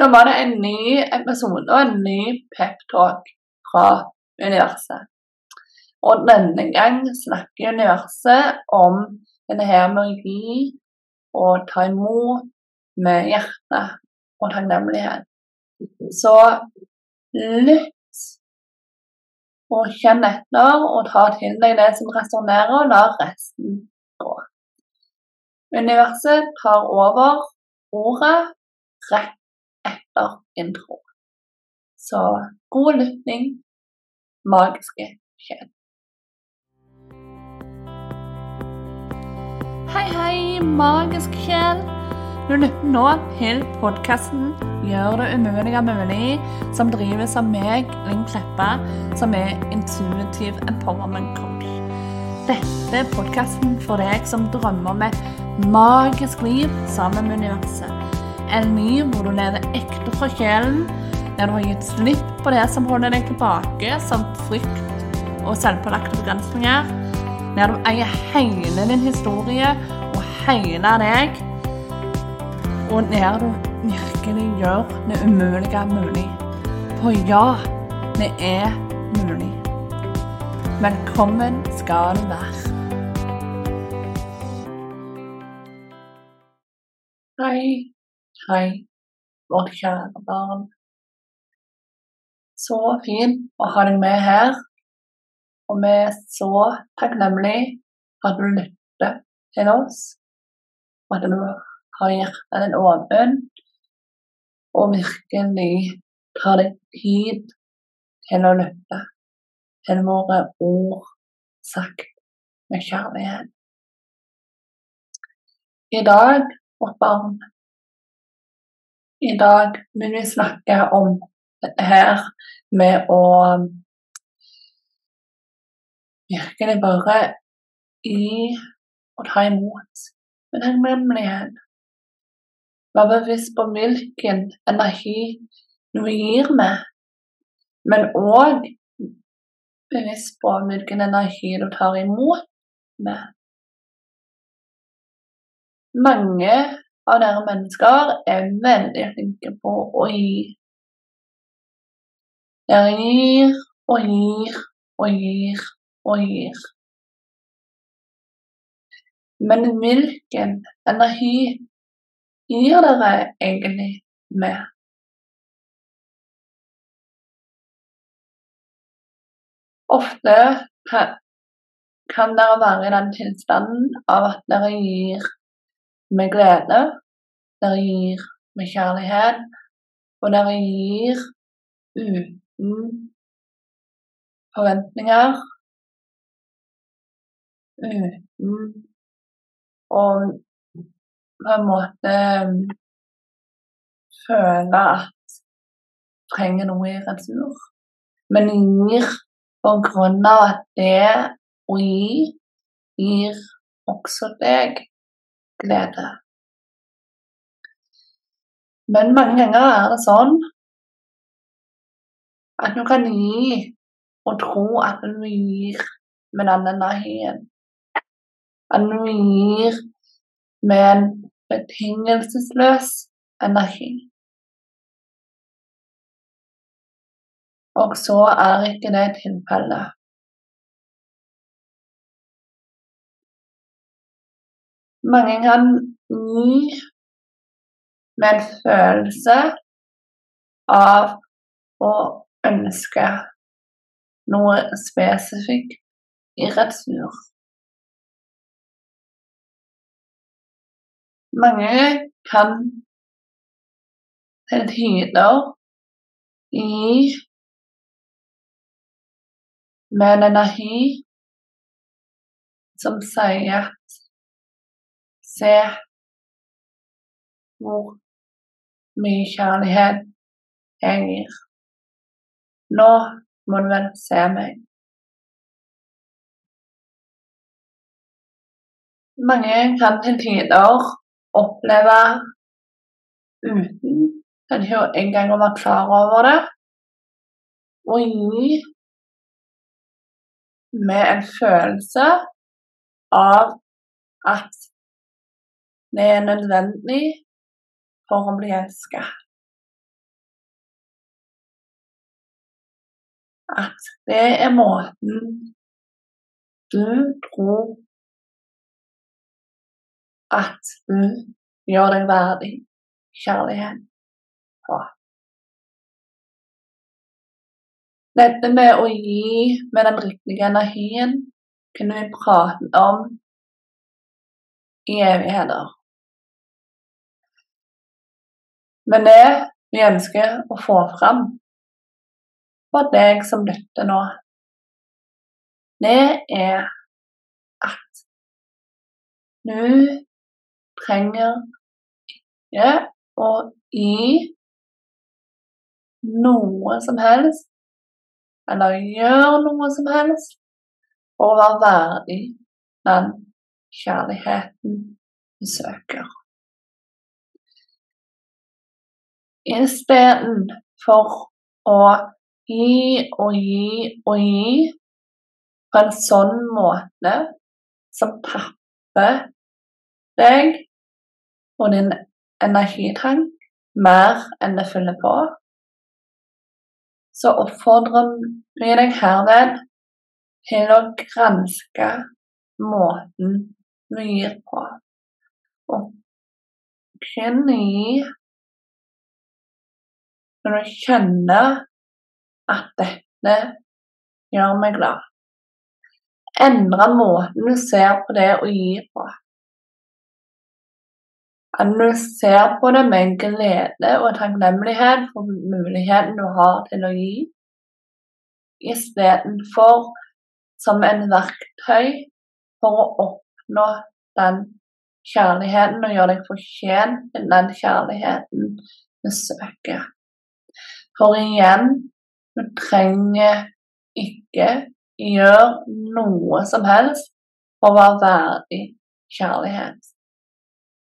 Nå var det en ny episode og en ny peptalk fra universet. Og denne gang snakker universet om denne her med å gi og ta imot med hjertet og takknemlighet. Så lytt og kjenn etter og ta til deg det som resonnerer, og la resten gå. Universet tar over ordet rett etter intro. Så god lytting, magiske sjel. Hei, hei, magisk sjel. Du lytter nå til podkasten 'Gjør det umulige mulig', som drives av meg, Linn Kleppa, som er intuitive empowerment coach. Dette er podkasten for deg som drømmer om et magisk liv sammen med universet. En liv hvor du lever ekte fra sjelen, der du har gitt slipp på det som holder deg tilbake, som frykt og selvpålagte begrensninger. Der du eier hele din historie og hele deg. Og der du virkelig gjør det umulige mulig. For ja, det er mulig. Velkommen skal du være. Hei, hei, vårt kjære barn. Så fint å ha deg med her. Og vi er så takknemlige for at du lytter til oss, og at du har hjertet ditt åpent og virkelig tar deg tid til å lytte til våre ord sagt med kjærlighet. I dag, vårt barn, i dag vil vi snakke om her med å virkelig bare gi og ta imot med takknemlighet. Vær bevisst på hvilken energi du gir med, men òg bevisst på hvilken energi du tar imot med. Mange av dere mennesker er veldig flinke på å gi. Dere gir og gir og gir og gir. Men hvilken energi gir dere egentlig med? Ofte kan dere være i den tilstanden av at dere gir med glede, der jeg gir med kjærlighet, og der jeg gir uten forventninger. Uten å på en måte føle at jeg trenger noe i retur, men gir på grunn av at det å gi gir også deg glede. Men mange ganger er det sånn at du kan gi og tro at du gir med den energien. At du gir med en betingelsesløs energi. Og så er ikke det tilfellet. Mange kan gi med en følelse av å ønske noe spesifikt i retur. Mange kan til tider gi med en energi som sier at se hvor mye kjærlighet jeg gir. Nå må du vel se meg. Mange kan til tider oppleve uten kanskje engang å være klar over det, å gi med en følelse av at det er nødvendig for å bli elska. At det er måten du tror at du gjør deg verdig kjærlighet på. Dette med å gi med den riktige energien kunne vi prate om i evigheter. Men det vi ønsker å få fram for deg som lytter nå, det er at du trenger ikke å gi noe som helst, eller gjøre noe som helst, for å være verdig den kjærligheten du søker. Istedenfor å gi og gi og gi på en sånn måte som tapper deg og din energitank mer enn det fyller på, så oppfordrer vi deg herved til å granske måten du gir på. Og kun gi når du kjenner at dette gjør meg glad. Endre måten du ser på det å gi på. At du ser på det med glede og takknemlighet for muligheten du har til å gi, istedenfor som en verktøy for å oppnå den kjærligheten og gjøre deg fortjent til den kjærligheten du søker. For igjen, du trenger ikke gjøre noe som helst for å være verdig kjærlighet.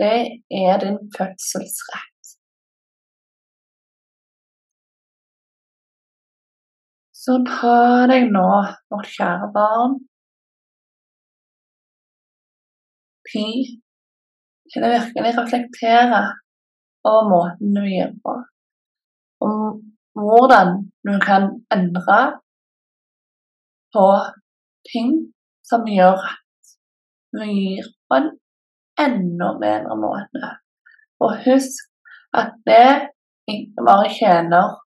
Det er din fødselsrett. Så ta deg nå, vårt kjære barn, tid til å virkelig reflektere over måten du gir på om hvordan du kan endre på ting som gjør at du gir på en enda bedre måte. Og husk at det ikke bare tjener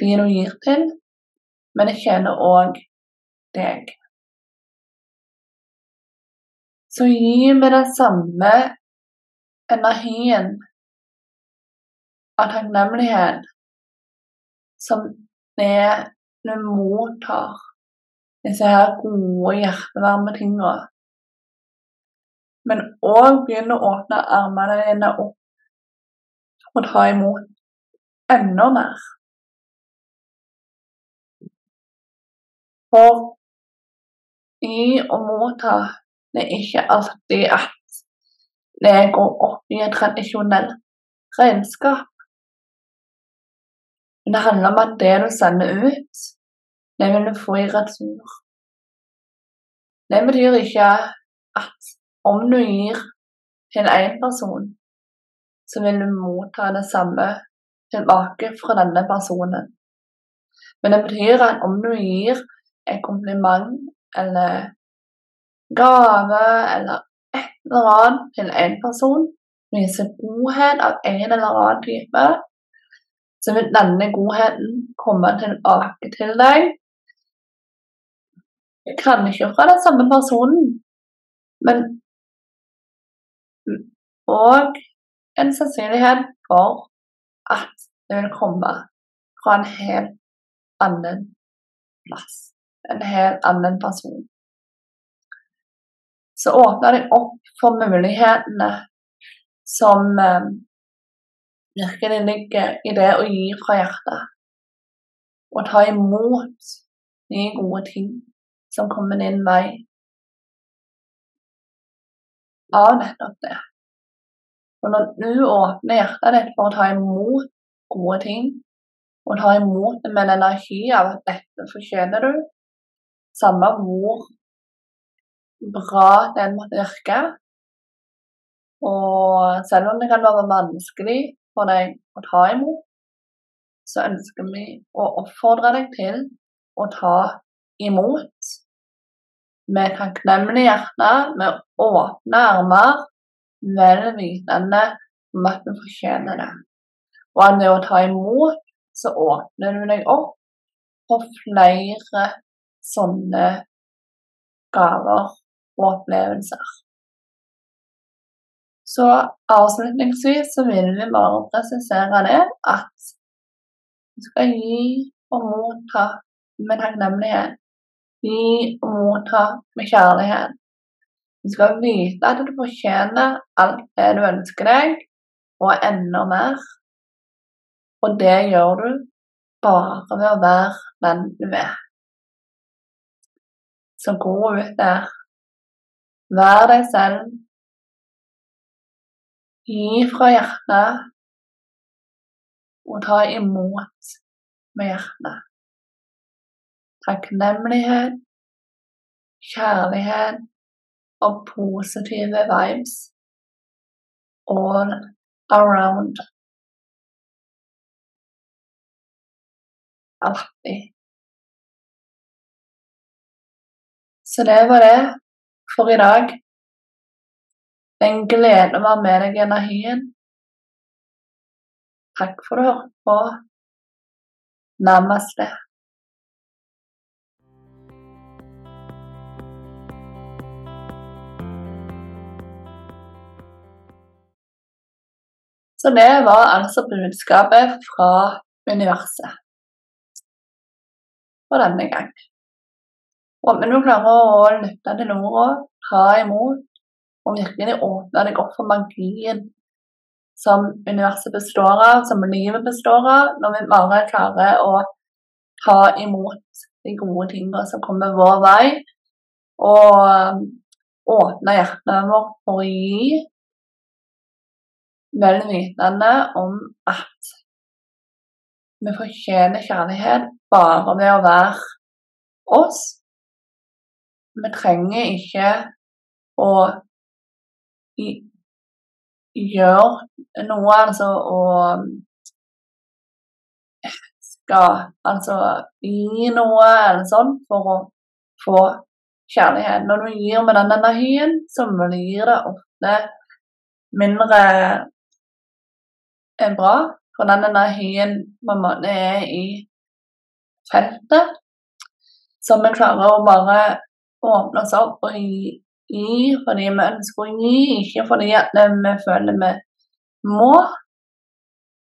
de du gir til, men det tjener òg deg. Så gi med den samme energien av takknemlighet som det du mottar disse her gode, hjertevarme tinga. Men òg begynne å åpne armene dine opp og ta imot enda mer. For i å motta det er ikke alltid at det går opp i et tradisjonelt regnskap. Men det handler om at det du sender ut, det vil du få i retur. Det betyr ikke at om du gir til én person, så vil du motta det samme tilbake fra denne personen. Men det betyr at om du gir et kompliment eller gave eller et eller annet til en person, viser godhet av en eller annen type, så vil denne godheten komme tilbake til deg. Kanskje fra den samme personen, men og en sannsynlighet for at det vil komme fra en helt annen plass. En helt annen person. Så åpner det opp for mulighetene som eh, din ligger i det å gi fra hjertet. Og ta imot de gode ting som kommer din vei av nettopp det. Og når du åpner hjertet ditt for å ta imot gode ting, og ta imot det med en energi av at dette fortjener du, samme hvor bra den måtte virke, og selv om det kan være vanskelig for deg å ta imot, så ønsker vi å oppfordre deg til å ta imot med takknemlig hjerte, med åpne armer, vel vitende om at du fortjener det. Og at ved å ta imot, så åpner du deg opp for flere sånne gaver og opplevelser. Så avslutningsvis så vil vi bare presisere det at du skal gi og motta med takknemlighet. Gi og motta med kjærlighet. Du skal vite at du fortjener alt det du ønsker deg, og enda mer. Og det gjør du bare ved å være den du er. Så gå ut der. Vær deg selv. Gi fra hjertet, og ta imot med hjertet. Takknemlighet, kjærlighet og positive vibes all around. Alltid. Så det var det for i dag. En glede å være med deg i energien. Takk for at du hørte på. Namaste. Så det var altså budskapet fra universet for denne gang. Håper du klarer å lytte til ordene, ta imot og virkelig åpne deg opp for magien som universet består av, som livet består av, når vi bare klarer å ta imot de gode tingene som kommer vår vei, og åpne hjertene vårt for å gi vel vitende om at vi fortjener kjærlighet bare ved å være oss. Vi trenger ikke å gjøre noe, altså og skal altså gi noe eller sånn for å få kjærlighet. Når du gir med den energien, så blir det ofte mindre bra, for den energien på en er i feltet. Så vi klarer å bare åpne oss opp og gi, gi fordi vi ønsker å gi, ikke fordi at vi føler vi må.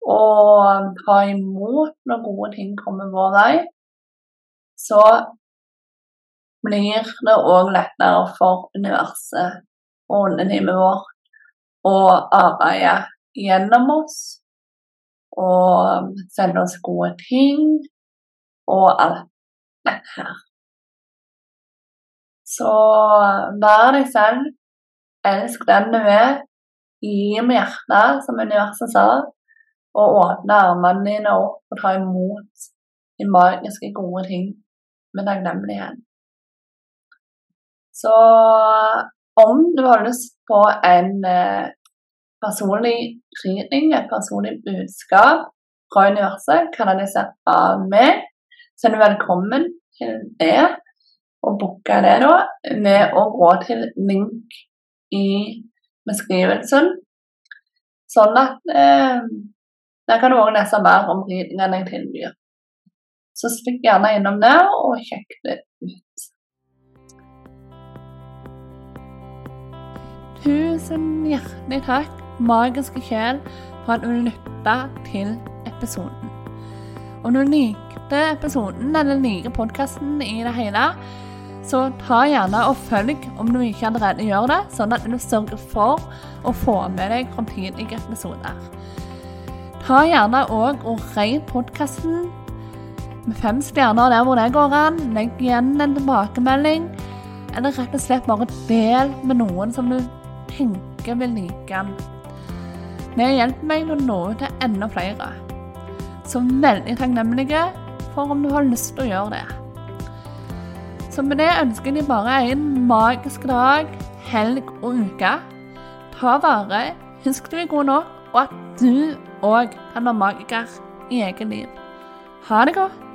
Og ta imot når gode ting kommer vår vei. Så blir det òg lettere for universet og underlivet vårt å arbeide gjennom oss og sende oss gode ting og alt dette her. Så vær deg selv, elsk den du er, gi med hjertet, som universet sa, og åpne armene dine opp og ta imot de magiske, gode ting med takknemlighet. Så om du har lyst på en eh, personlig reading, et personlig budskap fra universet, kanalisert av meg, så er du velkommen til det. Og booke det da med å gå til link i beskrivelsen. Sånn at eh, der kan du òg lese mer om readingene jeg tilbyr. Så stikk gjerne innom der og sjekk det ut. Tusen hjertelig takk magiske sjel for at du lytta til episoden. Om du likte episoden eller liker podkasten i det hele, så ta gjerne og følg om du ikke allerede gjør det, sånn at du sørger for å få med deg framtidige episoder. Ta gjerne òg og rate podkasten med fem stjerner der hvor det går an. Legg igjen en tilbakemelding, eller rett og slett bare del med noen som du tenker vil like den. Det hjelper meg å nå ut til enda flere. Så veldig takknemlige for om du har lyst til å gjøre det. Så med det ønsker jeg deg bare en magisk dag, helg og uke. Ta vare, husk du er god nok, og at du òg kan være magiker i eget liv. Ha det godt.